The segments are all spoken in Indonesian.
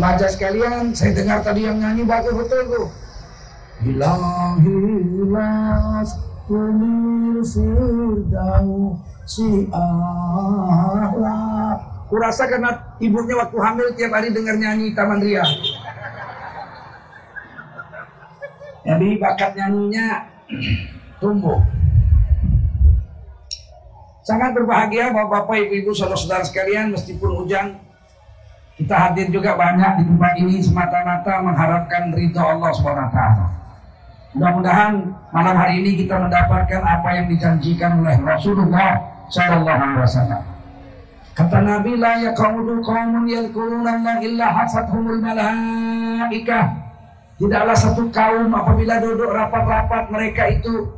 Baca sekalian, saya dengar tadi yang nyanyi bagus betul tuh. Hilang kulir firdau si Allah. Kurasa karena ibunya waktu hamil tiap hari dengar nyanyi Taman Ria. Jadi bakat nyanyinya tumbuh. Sangat berbahagia Bapak-Bapak Ibu-Ibu Saudara-saudara sekalian meskipun hujan kita hadir juga banyak di tempat ini semata-mata mengharapkan ridho Allah SWT. Mudah-mudahan malam hari ini kita mendapatkan apa yang dijanjikan oleh Rasulullah Sallallahu Alaihi Wasallam. Kata Nabi la yaqudu qaumun yadhkuruna illa hafathumul malaikah Tidaklah satu kaum apabila duduk rapat-rapat mereka itu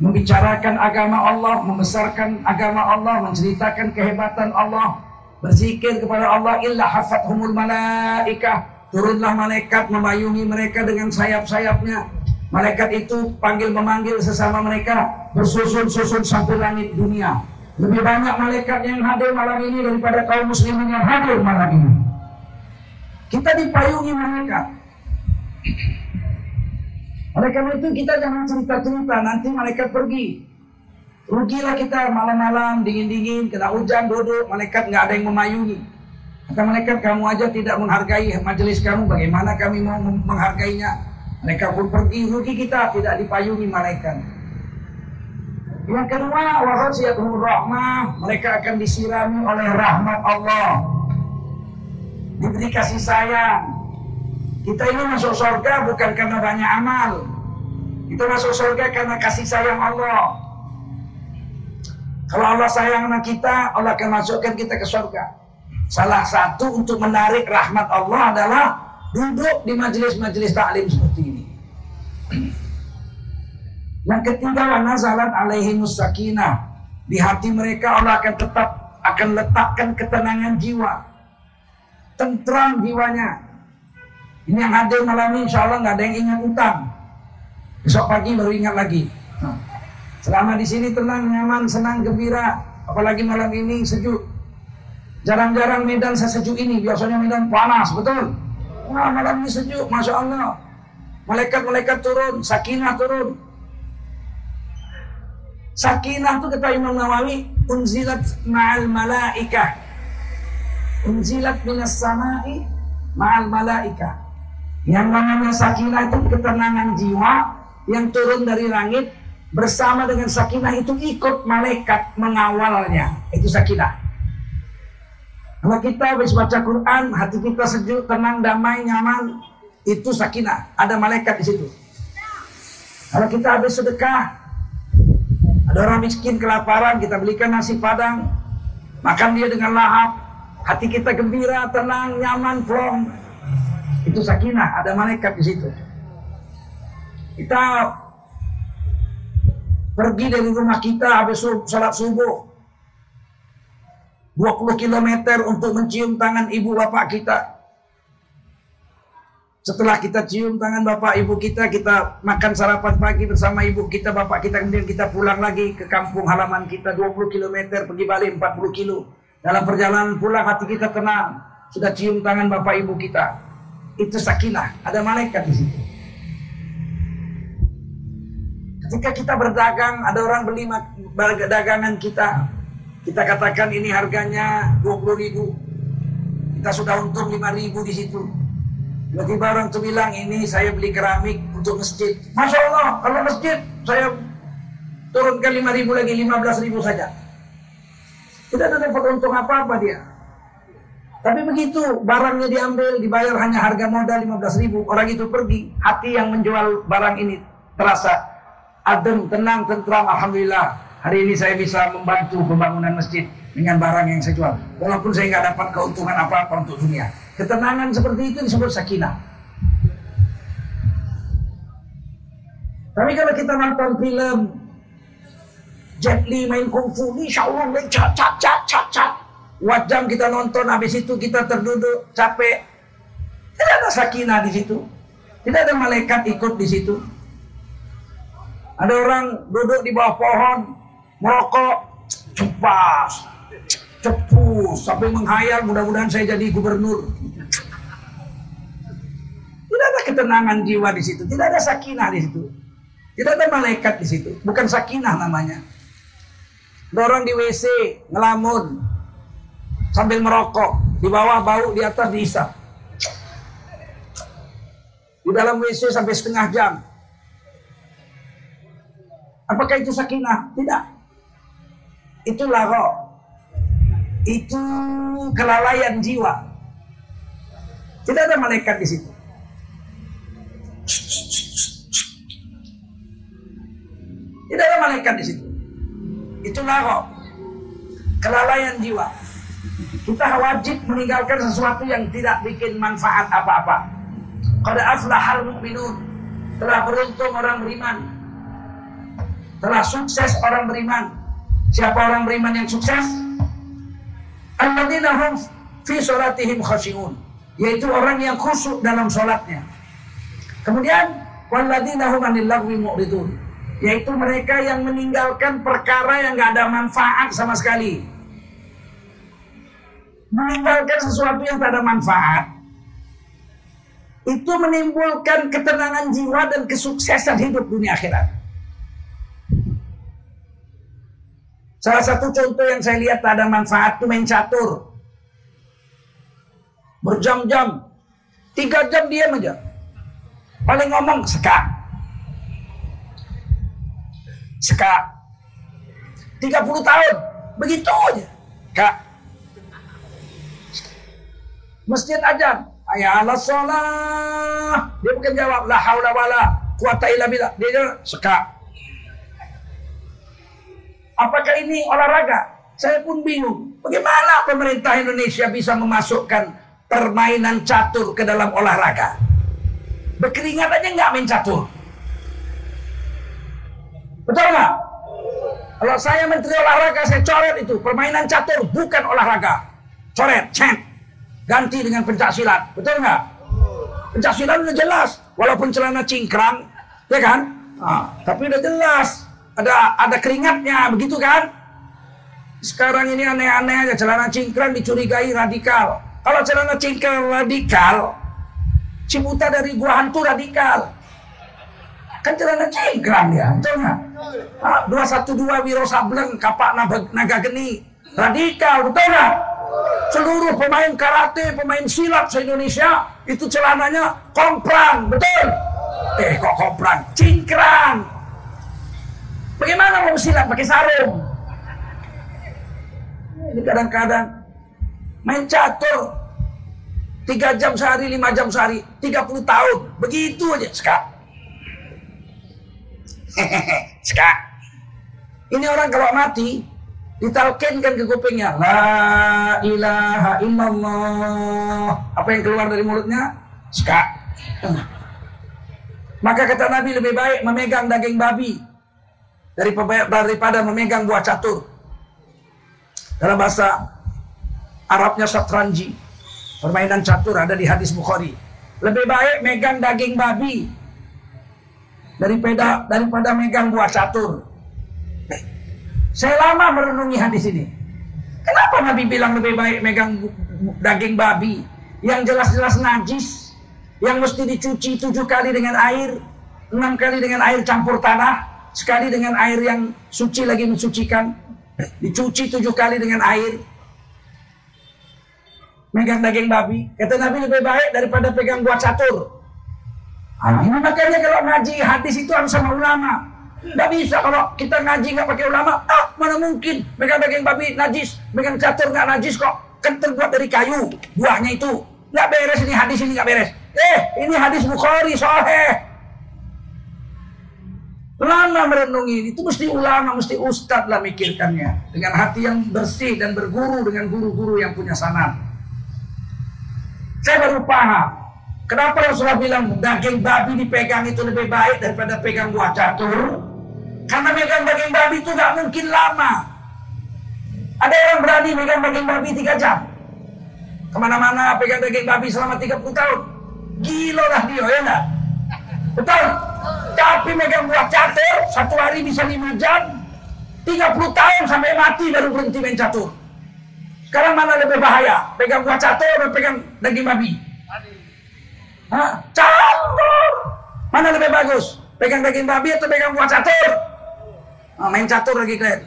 membicarakan agama Allah, membesarkan agama Allah, menceritakan kehebatan Allah, berzikir kepada Allah illa hafathumul malaikah. Turunlah malaikat memayungi mereka dengan sayap-sayapnya. Malaikat itu panggil memanggil sesama mereka bersusun-susun sampai langit dunia. Lebih banyak malaikat yang hadir malam ini daripada kaum muslimin yang hadir malam ini. Kita dipayungi malaikat. Oleh karena itu kita jangan cerita-cerita, nanti malaikat pergi. Rugilah kita malam-malam, dingin-dingin, kena hujan, duduk, malaikat nggak ada yang memayungi. Kata malaikat, kamu aja tidak menghargai majelis kamu, bagaimana kami mau menghargainya? Mereka pun pergi, rugi kita, tidak dipayungi malaikat. Yang kedua, wahasiyatul rahmah, mereka akan disirami oleh rahmat Allah. Diberi kasih sayang, kita ini masuk surga bukan karena banyak amal. Kita masuk surga karena kasih sayang Allah. Kalau Allah sayang sama kita, Allah akan masukkan kita ke surga. Salah satu untuk menarik rahmat Allah adalah duduk di majelis-majelis taklim seperti ini. Yang ketiga, nazalat alaihi musakinah. Di hati mereka Allah akan tetap akan letakkan ketenangan jiwa. Tentram jiwanya. Ini yang hadir malam ini insya Allah nggak ada yang ingat utang. Besok pagi baru ingat lagi. Nah, selama di sini tenang, nyaman, senang, gembira. Apalagi malam ini sejuk. Jarang-jarang Medan sesejuk ini. Biasanya Medan panas, betul? Wah malam ini sejuk, Masya Allah. Malaikat-malaikat turun, sakinah turun. Sakinah itu kata Imam Nawawi, unzilat ma'al malaikah. Unzilat minas sama'i ma'al malaikah. Yang namanya sakinah itu ketenangan jiwa yang turun dari langit bersama dengan sakinah itu ikut malaikat mengawalnya. Itu sakinah. Kalau kita habis baca Quran, hati kita sejuk, tenang, damai, nyaman, itu sakinah. Ada malaikat di situ. Kalau kita habis sedekah, ada orang miskin kelaparan, kita belikan nasi padang, makan dia dengan lahap, hati kita gembira, tenang, nyaman, plong, itu sakinah, ada malaikat di situ. Kita pergi dari rumah kita habis sholat subuh. 20 km untuk mencium tangan ibu bapak kita. Setelah kita cium tangan bapak ibu kita, kita makan sarapan pagi bersama ibu kita, bapak kita, kemudian kita pulang lagi ke kampung halaman kita 20 km, pergi balik 40 kilo. Dalam perjalanan pulang hati kita tenang, sudah cium tangan bapak ibu kita itu sakinah, ada malaikat di situ. Ketika kita berdagang, ada orang beli dagangan kita, kita katakan ini harganya 20 ribu, kita sudah untung 5 ribu di situ. Tiba-tiba orang itu bilang, ini saya beli keramik untuk masjid. Masya Allah, kalau masjid, saya turunkan 5 ribu lagi, 15 ribu saja. Tidak ada dapat untung apa-apa dia. Tapi begitu barangnya diambil, dibayar hanya harga modal 15 ribu, orang itu pergi. Hati yang menjual barang ini terasa adem, tenang, tentram. Alhamdulillah, hari ini saya bisa membantu pembangunan masjid dengan barang yang saya jual. Walaupun saya nggak dapat keuntungan apa-apa untuk dunia. Ketenangan seperti itu disebut sakinah. Tapi kalau kita nonton film Jet Li main kungfu, insya Allah main cat, cat, cat, cat, cat. Wajam kita nonton, habis itu kita terduduk, capek. Tidak ada sakinah di situ. Tidak ada malaikat ikut di situ. Ada orang duduk di bawah pohon, merokok, cepas, cepus, sampai menghayal mudah-mudahan saya jadi gubernur. ketenangan jiwa di situ. Tidak ada sakinah di situ. Tidak ada malaikat di situ. Bukan sakinah namanya. Dorong di WC, ngelamun. Sambil merokok. Di bawah bau, di atas diisap. Di dalam WC sampai setengah jam. Apakah itu sakinah? Tidak. Itu laro. Itu kelalaian jiwa. Tidak ada malaikat di situ. Tidak ada malaikat di situ. Itu laro. Kelalaian jiwa. Kita wajib meninggalkan sesuatu yang tidak bikin manfaat apa-apa. Qad aflahal mu'minun. Telah beruntung orang beriman. Telah sukses orang beriman. Siapa orang beriman yang sukses? Alladzina hum fi salatihim khashi'un. Yaitu orang yang khusyuk dalam sholatnya. Kemudian walladzina hum 'anil lagwi mu'ridun. Yaitu mereka yang meninggalkan perkara yang gak ada manfaat sama sekali. Meninggalkan sesuatu yang tak ada manfaat itu menimbulkan ketenangan jiwa dan kesuksesan hidup dunia akhirat. Salah satu contoh yang saya lihat ada manfaat itu main catur. Berjam-jam. Tiga jam diam aja. Paling ngomong seka. Seka. 30 tahun. Begitu aja. Kak. Masjid aja. Ayah Allah sholat. Dia bukan jawab. La haula wala. Kuata illa billah. Dia jawab. Seka. Apakah ini olahraga? Saya pun bingung. Bagaimana pemerintah Indonesia bisa memasukkan permainan catur ke dalam olahraga? Berkeringat aja nggak main catur. Betul nggak? Kalau saya menteri olahraga, saya coret itu. Permainan catur bukan olahraga. Coret, cek. Ganti dengan pencak silat. Betul nggak? Pencak silat udah jelas. Walaupun celana cingkrang, ya kan? Nah, tapi udah jelas ada ada keringatnya begitu kan? Sekarang ini aneh-aneh aja celana cingkrang dicurigai radikal. Kalau celana cingkrang radikal Cibuta dari gua hantu radikal. Kan celana cingkrang ya betul nggak? Ah, dua satu dua Wiro Sableng kapak naga geni. Radikal betul nggak? Seluruh pemain karate pemain silat se Indonesia itu celananya komprang betul? Eh kok komprang cingkrang Bagaimana mau silat pakai sarung? Ini kadang-kadang main catur tiga jam sehari, lima jam sehari, tiga puluh tahun, begitu aja, sekak. sekak. Ini orang kalau mati ditalkinkan ke kupingnya, la ilaha illallah. Apa yang keluar dari mulutnya? Sekak. Maka kata Nabi lebih baik memegang daging babi daripada memegang buah catur. Dalam bahasa Arabnya satranji. Permainan catur ada di hadis Bukhari. Lebih baik megang daging babi daripada daripada megang buah catur. Saya lama merenungi hadis ini. Kenapa Nabi bilang lebih baik megang daging babi yang jelas-jelas najis, yang mesti dicuci tujuh kali dengan air, enam kali dengan air campur tanah, sekali dengan air yang suci lagi mensucikan, dicuci tujuh kali dengan air, megang daging babi. Kata Nabi lebih baik daripada pegang buah catur. Ah, ini makanya kalau ngaji hadis itu harus sama ulama. Tidak bisa kalau kita ngaji nggak pakai ulama. Ah, mana mungkin megang daging babi najis, megang catur nggak najis kok. Kan terbuat dari kayu buahnya itu. Nggak beres ini hadis ini nggak beres. Eh, ini hadis Bukhari, soheh. Lama merenungi itu mesti ulama, mesti ustadz lah mikirkannya dengan hati yang bersih dan berguru dengan guru-guru yang punya sanad. Saya baru paham kenapa Rasulullah bilang daging babi dipegang itu lebih baik daripada pegang buah catur. Karena pegang daging babi itu gak mungkin lama. Ada yang berani pegang daging babi tiga jam. Ke mana-mana pegang daging babi selama 30 tahun. Gila lah dia, ya enggak? Betul? Tapi megang buah catur, satu hari bisa lima jam, 30 tahun sampai mati baru berhenti main catur. Sekarang mana lebih bahaya? Pegang buah catur atau pegang daging babi? Hah? Catur. Mana lebih bagus? Pegang daging babi atau pegang buah catur? Oh, main catur lagi kalian.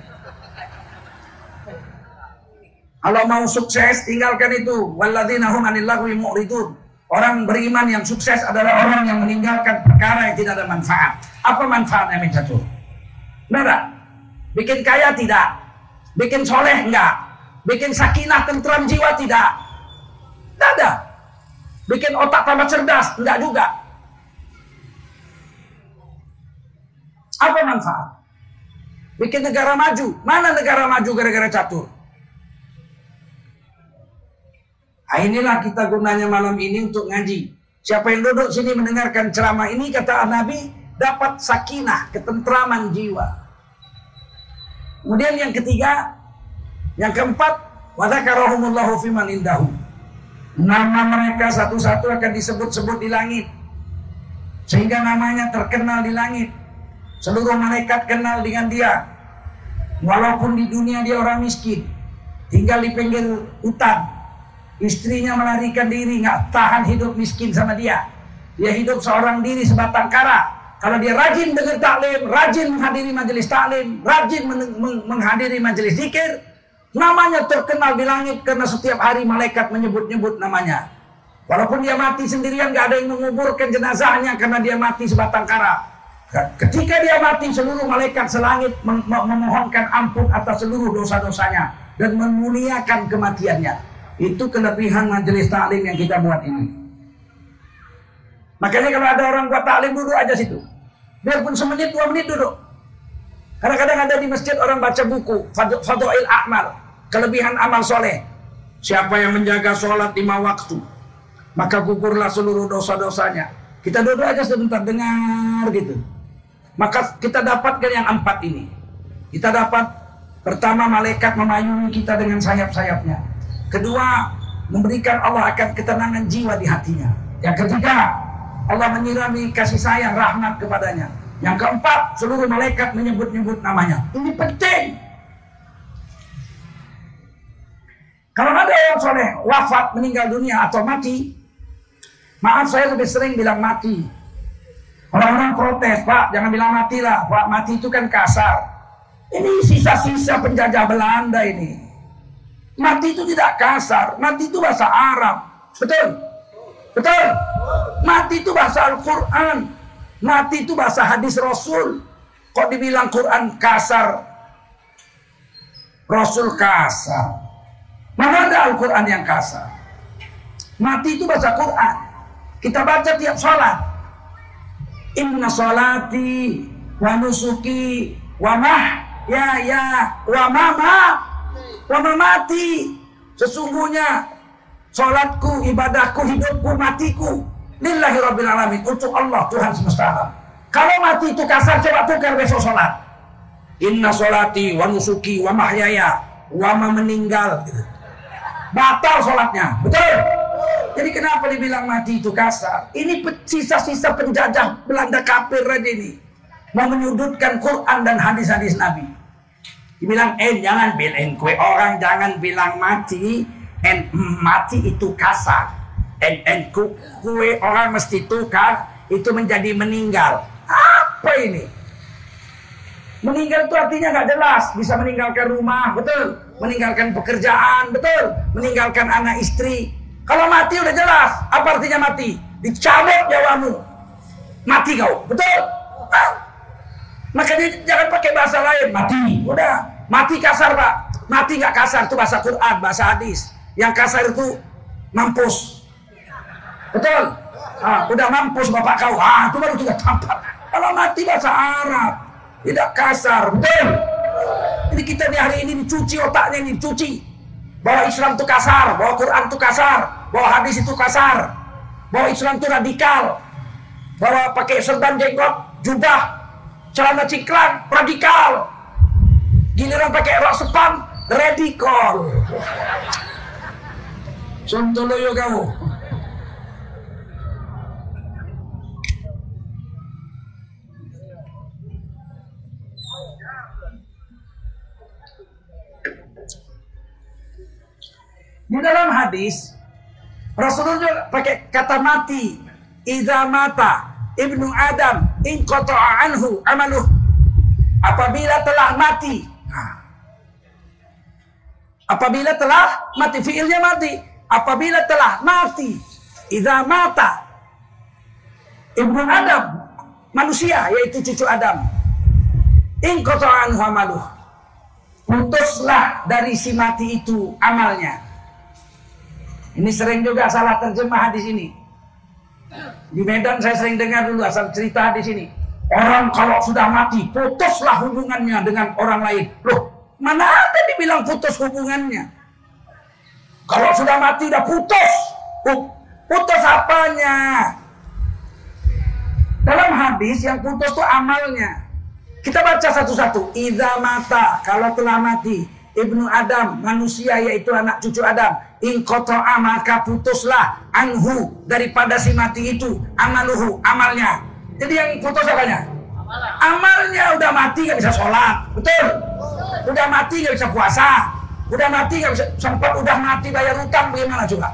Kalau mau sukses, tinggalkan itu. Walladzina hum anil mu'ridun. Orang beriman yang sukses adalah orang yang meninggalkan perkara yang tidak ada manfaat. Apa manfaatnya main catur? Benar Bikin kaya tidak. Bikin soleh enggak. Bikin sakinah tentram jiwa tidak. Tidak ada. Bikin otak tambah cerdas enggak juga. Apa manfaat? Bikin negara maju. Mana negara maju gara-gara catur? Inilah kita gunanya malam ini untuk ngaji. Siapa yang duduk sini mendengarkan ceramah ini kata Nabi dapat sakinah, ketentraman jiwa. Kemudian yang ketiga, yang keempat, wadzakarahumullahu fiman indahu. Nama mereka satu-satu akan disebut-sebut di langit. Sehingga namanya terkenal di langit. Seluruh malaikat kenal dengan dia. Walaupun di dunia dia orang miskin. Tinggal di pinggir hutan Istrinya melarikan diri, nggak tahan hidup miskin sama dia. Dia hidup seorang diri sebatang kara. Kalau dia rajin dengar taklim, rajin menghadiri majelis taklim, rajin men menghadiri majelis zikir, namanya terkenal di langit karena setiap hari malaikat menyebut-nyebut namanya. Walaupun dia mati sendirian, nggak ada yang menguburkan jenazahnya karena dia mati sebatang kara. Ketika dia mati, seluruh malaikat selangit memohonkan ampun atas seluruh dosa-dosanya dan memuliakan kematiannya. Itu kelebihan majelis taklim yang kita buat ini. Makanya kalau ada orang buat taklim duduk aja situ. Biarpun semenit dua menit duduk. Kadang-kadang ada di masjid orang baca buku Fadha'il A'mal, kelebihan amal soleh. Siapa yang menjaga sholat lima waktu, maka gugurlah seluruh dosa-dosanya. Kita duduk aja sebentar dengar gitu. Maka kita dapatkan yang empat ini. Kita dapat pertama malaikat memayungi kita dengan sayap-sayapnya. Kedua, memberikan Allah akan ketenangan jiwa di hatinya. Yang ketiga, Allah menyirami kasih sayang rahmat kepadanya. Yang keempat, seluruh malaikat menyebut-nyebut namanya. Ini penting. Kalau ada yang soleh wafat meninggal dunia atau mati, maaf saya lebih sering bilang mati. Orang-orang protes, Pak, jangan bilang mati lah. Pak, mati itu kan kasar. Ini sisa-sisa penjajah Belanda ini. Mati itu tidak kasar, mati itu bahasa Arab. Betul? Betul? Mati itu bahasa Al-Quran. Mati itu bahasa hadis Rasul. Kok dibilang Quran kasar? Rasul kasar. Mana ada Al-Quran yang kasar? Mati itu bahasa Quran. Kita baca tiap sholat. Inna sholati wa nusuki wa mah ya ya wa mama Lama mati. Sesungguhnya sholatku, ibadahku, hidupku, matiku. Lillahi Rabbil Alamin. Untuk Allah, Tuhan semesta alam. Kalau mati itu kasar, coba tukar besok sholat. Inna sholati wa nusuki wa mahyaya wa ma meninggal. Batal sholatnya. Betul? Jadi kenapa dibilang mati itu kasar? Ini sisa-sisa penjajah Belanda kafir ini. Mau menyudutkan Quran dan hadis-hadis Nabi. Dibilang, eh jangan bilang kue orang jangan bilang mati. En mati itu kasar. En, en kue orang mesti tukar itu menjadi meninggal. Apa ini? Meninggal itu artinya nggak jelas. Bisa meninggalkan rumah, betul. Meninggalkan pekerjaan, betul. Meninggalkan anak istri. Kalau mati udah jelas. Apa artinya mati? Dicabut nyawamu. Mati kau, betul? Makanya jangan pakai bahasa lain. Mati, udah. Mati kasar pak, mati nggak kasar itu bahasa Quran, bahasa hadis. Yang kasar itu mampus. Betul? Ah, udah mampus bapak kau, ah itu baru kita tampar. Kalau mati bahasa Arab, tidak kasar, betul? Jadi kita di hari ini dicuci otaknya ini, dicuci. Bahwa Islam itu kasar, bahwa Quran itu kasar, bahwa hadis itu kasar, bahwa Islam itu radikal, bahwa pakai serban jenggot, jubah, celana cingkrang, radikal, Giliran pakai rok sepan, radikal. Contoh loyo kamu. Di dalam hadis, Rasulullah pakai kata mati. idza mata ibnu Adam in anhu amaluh. Apabila telah mati. Nah. Apabila telah mati fiilnya mati. Apabila telah mati idza mata ibnu Adam manusia yaitu cucu Adam in anhu amaluh. Putuslah dari si mati itu amalnya. Ini sering juga salah terjemah di sini. Di Medan saya sering dengar dulu asal cerita di sini. Orang kalau sudah mati, putuslah hubungannya dengan orang lain. Loh, mana ada dibilang putus hubungannya? Kalau sudah mati udah putus. Putus apanya? Dalam hadis yang putus itu amalnya. Kita baca satu-satu. Iza mata, kalau telah mati. Ibnu Adam, manusia yaitu anak cucu Adam ingkoto'a maka putuslah anhu daripada si mati itu amaluhu amalnya. Jadi yang putus apanya? Amalnya. Udah mati gak bisa sholat. Betul? Udah mati gak bisa puasa. Udah mati gak bisa sempat udah mati bayar utang bagaimana juga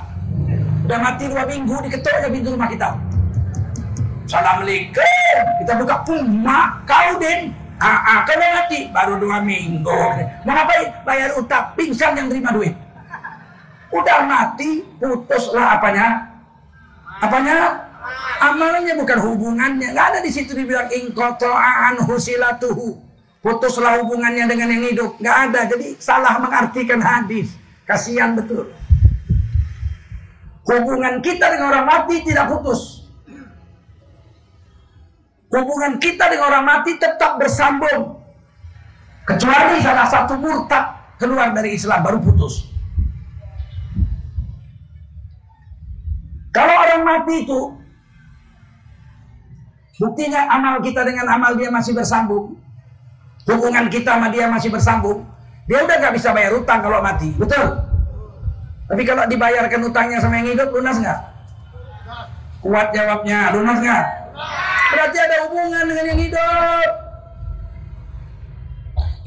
udah mati dua minggu diketuknya pintu rumah kita. Assalamualaikum. Kita buka puma kau din ah, ah kau mati. Baru dua minggu. Mau ngapain? Bayar utang. Pingsan yang terima duit Udah mati, putuslah apanya? Apanya? Amalnya bukan hubungannya. Gak ada di situ dibilang ingkoto'an husilatuhu. Putuslah hubungannya dengan yang hidup. Gak ada. Jadi salah mengartikan hadis. Kasihan betul. Hubungan kita dengan orang mati tidak putus. Hubungan kita dengan orang mati tetap bersambung. Kecuali salah satu murtad keluar dari Islam baru putus. Kalau orang mati itu buktinya amal kita dengan amal dia masih bersambung. Hubungan kita sama dia masih bersambung. Dia udah gak bisa bayar utang kalau mati, betul? Tapi kalau dibayarkan utangnya sama yang hidup, lunas nggak? Kuat jawabnya, lunas nggak? Berarti ada hubungan dengan yang hidup.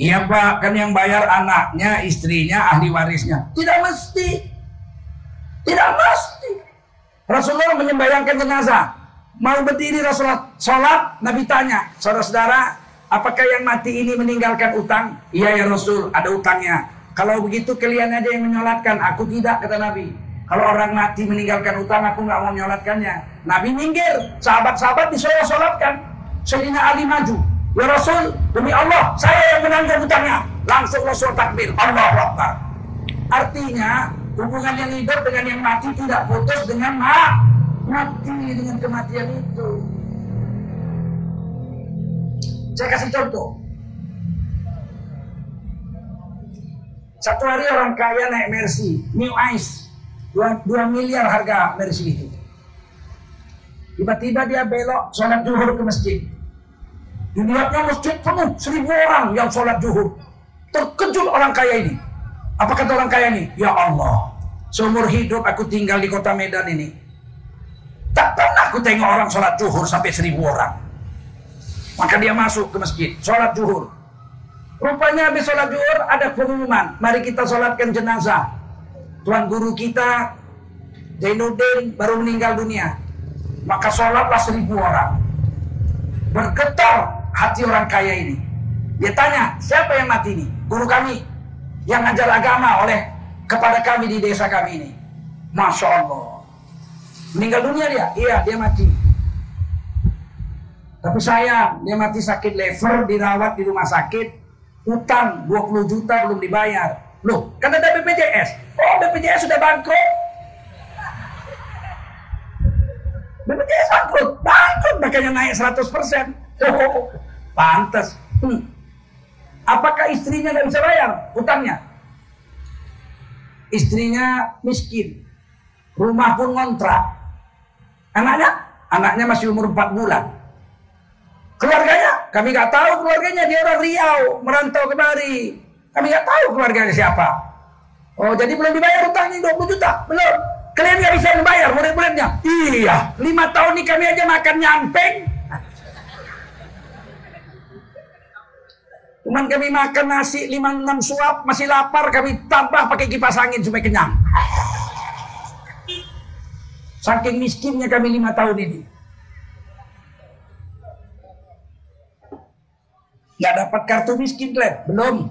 Iya pak, kan yang bayar anaknya, istrinya, ahli warisnya. Tidak mesti. Tidak mesti. Rasulullah menyembayangkan jenazah. Mau berdiri Rasulullah sholat, Nabi tanya, saudara-saudara, apakah yang mati ini meninggalkan utang? Iya ya Rasul, ada utangnya. Kalau begitu kalian aja yang menyolatkan, aku tidak, kata Nabi. Kalau orang mati meninggalkan utang, aku nggak mau menyolatkannya. Nabi minggir, sahabat-sahabat disuruh sholatkan. Sayyidina Ali maju. Ya Rasul, demi Allah, saya yang menanggung utangnya. Langsung Rasul takbir, Allah Akbar. Artinya, Hubungan yang hidup dengan yang mati tidak putus dengan ma mati dengan kematian itu. Saya kasih contoh. Satu hari orang kaya naik Mercy, New Ice, 2, 2 miliar harga Mercy itu. Tiba-tiba dia belok sholat zuhur ke masjid. Dilihatnya masjid penuh seribu orang yang sholat zuhur. Terkejut orang kaya ini. Apa kata orang kaya ini? Ya Allah, Seumur hidup aku tinggal di kota Medan ini. Tak pernah aku tengok orang sholat zuhur sampai seribu orang. Maka dia masuk ke masjid, sholat zuhur. Rupanya habis sholat zuhur ada pengumuman. Mari kita sholatkan jenazah. Tuan guru kita, Zainuddin, baru meninggal dunia. Maka sholatlah seribu orang. Bergetar hati orang kaya ini. Dia tanya, siapa yang mati ini? Guru kami. Yang ngajar agama oleh kepada kami di desa kami ini. Masya Allah. Meninggal dunia dia? Iya, dia mati. Tapi sayang, dia mati sakit lever, dirawat di rumah sakit, utang 20 juta belum dibayar. Loh, kan ada BPJS. Oh, BPJS sudah bangkrut. BPJS bangkrut. Bangkrut, makanya naik 100%. Oh, pantas. Hmm. Apakah istrinya nggak bisa bayar utangnya? istrinya miskin, rumah pun ngontrak. Anaknya, anaknya masih umur 4 bulan. Keluarganya, kami nggak tahu keluarganya dia orang Riau, merantau kemari. Kami nggak tahu keluarganya siapa. Oh, jadi belum dibayar utangnya 20 juta? Belum. Kalian nggak bisa membayar murid-muridnya? Iya, lima tahun ini kami aja makan nyamping. Cuman kami makan nasi 5-6 suap, masih lapar, kami tambah pakai kipas angin supaya kenyang. Saking miskinnya kami 5 tahun ini. Nggak dapat kartu miskin, Glenn. Belum.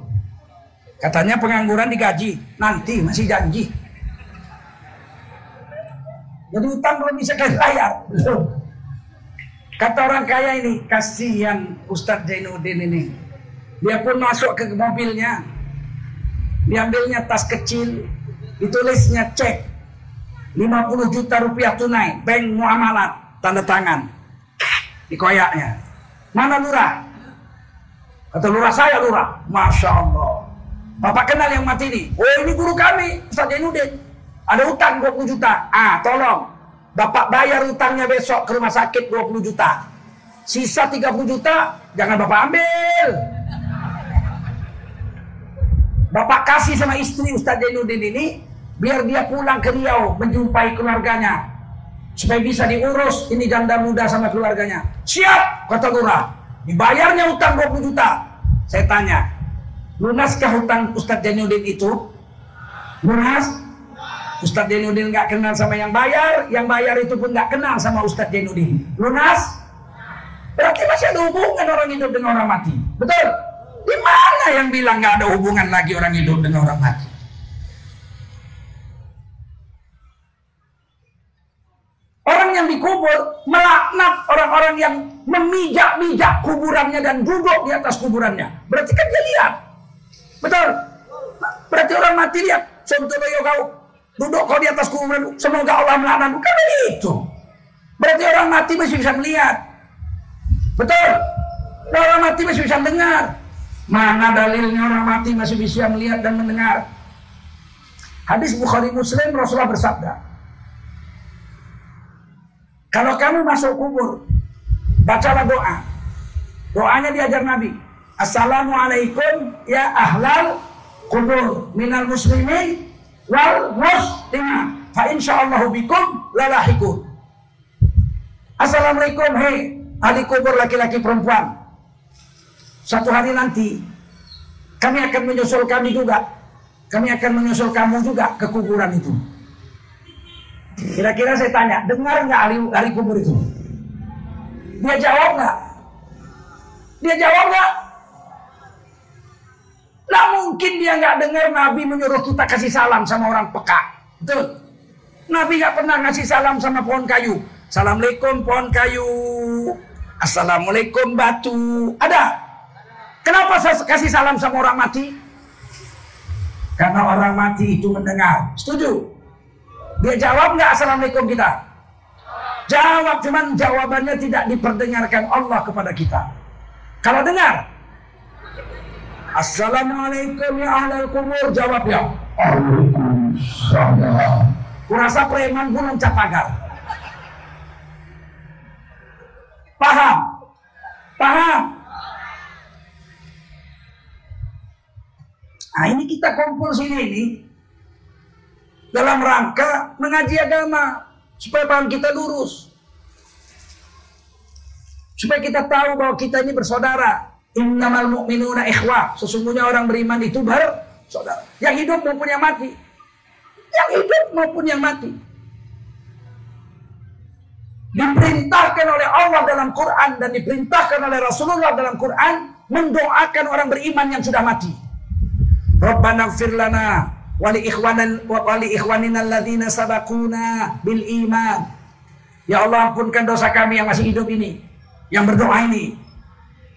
Katanya pengangguran digaji. Nanti, masih janji. Jadi utang belum bisa kalian bayar. Belum. Kata orang kaya ini, kasihan Ustadz Zainuddin ini. Dia pun masuk ke mobilnya. Diambilnya tas kecil, ditulisnya cek 50 juta rupiah tunai, bank muamalat, tanda tangan. Dikoyaknya. Mana lurah? Kata lurah saya lurah. Masya Allah. Bapak kenal yang mati ini? Oh ini guru kami, Ustaz Jainuddin. Ada utang 20 juta. Ah tolong. Bapak bayar utangnya besok ke rumah sakit 20 juta. Sisa 30 juta, jangan Bapak ambil. Bapak kasih sama istri Ustaz Jainuddin ini, biar dia pulang ke Riau menjumpai keluarganya. Supaya bisa diurus ini janda muda sama keluarganya. Siap, kata lurah. Dibayarnya utang 20 juta. Saya tanya, lunaskah hutang Ustadz Jainuddin itu? Lunas? Ustadz Jainuddin nggak kenal sama yang bayar, yang bayar itu pun nggak kenal sama Ustadz Jainuddin. Lunas? Berarti masih ada hubungan orang hidup dengan orang mati. Betul? Di mana yang bilang nggak ada hubungan lagi orang hidup dengan orang mati? Orang yang dikubur melaknat orang-orang yang memijak-mijak kuburannya dan duduk di atas kuburannya. Berarti kan dia lihat. Betul? Berarti orang mati lihat. Sontoloyo kau duduk kau di atas kuburan. Semoga Allah melaknat. Bukan begitu. Berarti orang mati masih bisa melihat. Betul? Orang mati masih bisa mendengar. Mana dalilnya orang mati masih bisa melihat dan mendengar? Hadis Bukhari Muslim Rasulullah bersabda, kalau kamu masuk kubur, bacalah doa. Doanya diajar Nabi. Assalamualaikum ya ahlal kubur minal muslimin wal muslimin. Fa insyaallah bikum lalahikun. Assalamualaikum hei ahli kubur laki-laki perempuan. Satu hari nanti kami akan menyusul kami juga. Kami akan menyusul kamu juga ke kuburan itu. Kira-kira saya tanya, dengar nggak ahli, ahli kubur itu? Dia jawab nggak? Dia jawab nggak? Nggak mungkin dia nggak dengar Nabi menyuruh kita kasih salam sama orang peka. Betul? Nabi nggak pernah ngasih salam sama pohon kayu. Assalamualaikum pohon kayu. Assalamualaikum batu. Ada? Kenapa saya kasih salam sama orang mati? Karena orang mati itu mendengar. Setuju? Dia jawab nggak assalamualaikum kita? Jawab cuman jawabannya tidak diperdengarkan Allah kepada kita. Kalau dengar, Assalamualaikum ya ahlal kubur jawab ya. Kurasa preman pun mencap pagar. Paham? Paham? Nah ini kita kumpul sini ini dalam rangka mengaji agama supaya paham kita lurus. Supaya kita tahu bahwa kita ini bersaudara. Innamal mu'minuna ikhwah. Sesungguhnya orang beriman itu bersaudara. Yang hidup maupun yang mati. Yang hidup maupun yang mati. Diperintahkan oleh Allah dalam Quran dan diperintahkan oleh Rasulullah dalam Quran mendoakan orang beriman yang sudah mati. Rabbana firlana wali ikhwanan wali ikhwanina alladzina sabakuna bil iman. Ya Allah ampunkan dosa kami yang masih hidup ini, yang berdoa ini.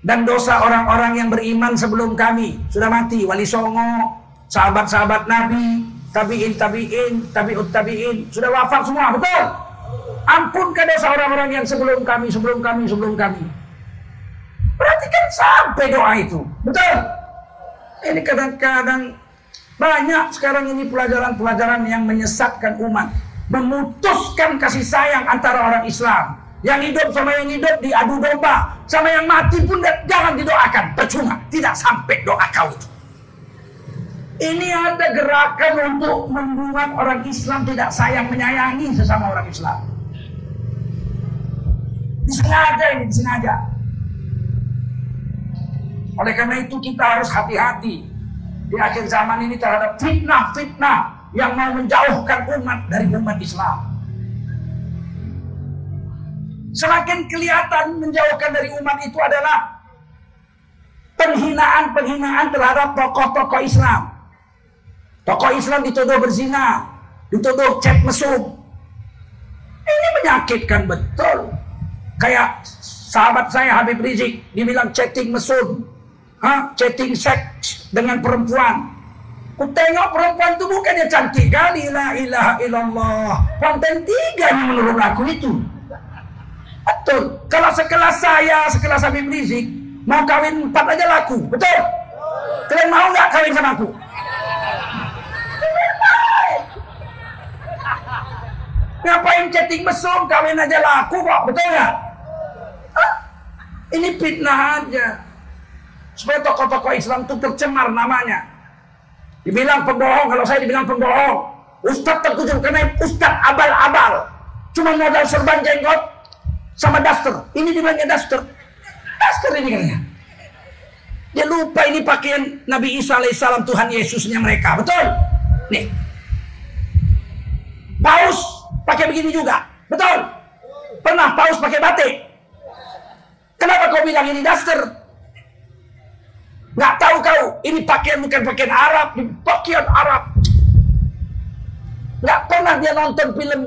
Dan dosa orang-orang yang beriman sebelum kami sudah mati, wali songo, sahabat-sahabat Nabi, tabiin tabiin, tabiut tabiin, sudah wafat semua, betul? Ampunkan dosa orang-orang yang sebelum kami, sebelum kami, sebelum kami. Berarti kan sampai doa itu, betul? Ini kadang-kadang banyak sekarang ini pelajaran-pelajaran yang menyesatkan umat. Memutuskan kasih sayang antara orang Islam. Yang hidup sama yang hidup diadu domba. Sama yang mati pun jangan didoakan. Percuma. Tidak sampai doa kau itu. Ini ada gerakan untuk membuat orang Islam tidak sayang menyayangi sesama orang Islam. Disengaja ini, disengaja. Oleh karena itu kita harus hati-hati di akhir zaman ini terhadap fitnah-fitnah yang mau menjauhkan umat dari umat Islam. Semakin kelihatan menjauhkan dari umat itu adalah penghinaan-penghinaan terhadap tokoh-tokoh Islam. Tokoh Islam dituduh berzina, dituduh chat mesum. Ini menyakitkan betul. Kayak sahabat saya Habib Rizik dibilang chatting mesum. Hah? Chatting seks dengan perempuan. Ku tengok perempuan itu bukannya cantik kali. La ilaha illallah. Konten tiga yang menurut aku itu. Betul. Kalau sekelas saya, sekelas Habib Rizik, mau kawin empat aja laku. Betul? Kalian mau nggak kawin sama aku? Ngapain chatting mesum, kawin aja laku kok, betul nggak? Ini fitnah aja. Supaya tokoh-tokoh Islam itu tercemar namanya. Dibilang pembohong, kalau saya dibilang pembohong. Ustadz terkujur karena Ustadz abal-abal. Cuma modal serban jenggot sama daster. Ini dibilangnya daster. Daster ini katanya. Dia lupa ini pakaian Nabi Isa alaihissalam Tuhan Yesusnya mereka. Betul? Nih. Paus pakai begini juga. Betul? Pernah paus pakai batik? Kenapa kau bilang ini daster? Nggak tahu kau, ini pakaian bukan pakaian Arab, ini pakaian Arab. Nggak pernah dia nonton film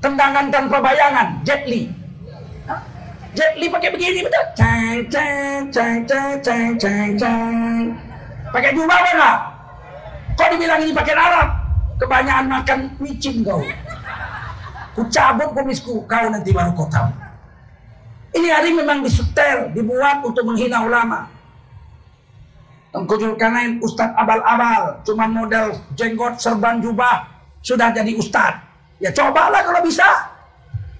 Tendangan Tanpa Bayangan, Jet Li. Jet Li pakai begini betul. Ceng ceng ceng ceng ceng ceng ceng. Pakai jubah apa enggak? Kok dibilang ini pakaian Arab? Kebanyakan makan micin kau. Ku cabut kumisku, kau nanti baru kau tahu. Ini hari memang disetel, dibuat untuk menghina ulama. Tengku Zulkarnain Ustadz abal-abal, cuma model jenggot serban jubah sudah jadi Ustadz. Ya cobalah kalau bisa.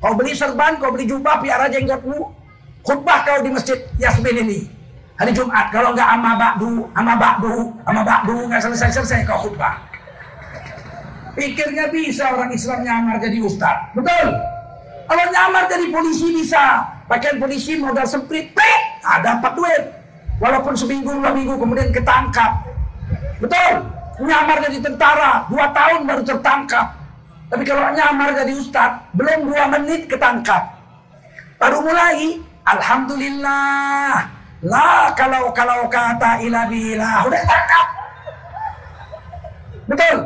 Kau beli serban, kau beli jubah, piara jenggotmu. Khutbah kau di masjid Yasmin ini. Hari Jumat, kalau nggak ama bakdu, ama bakdu, ama bakdu, nggak selesai-selesai kau khutbah. Pikirnya bisa orang Islam nyamar jadi Ustadz. Betul? Kalau nyamar jadi polisi bisa. Pakaian polisi modal semprit, ada dapat duit. Walaupun seminggu dua minggu kemudian ketangkap. Betul? Nyamar jadi tentara, dua tahun baru tertangkap. Tapi kalau nyamar jadi ustad, belum dua menit ketangkap. Baru mulai, Alhamdulillah. Lah kalau kalau kata ilah bila udah tangkap. Betul?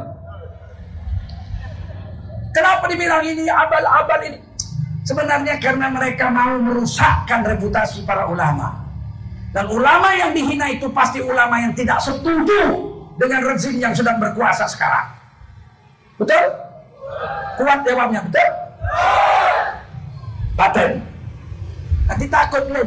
Kenapa dibilang ini abal-abal ini? Sebenarnya karena mereka mau merusakkan reputasi para ulama. Dan ulama yang dihina itu pasti ulama yang tidak setuju dengan rezim yang sedang berkuasa sekarang. Betul? Kuat jawabnya, betul? Paten. Nanti takut loh.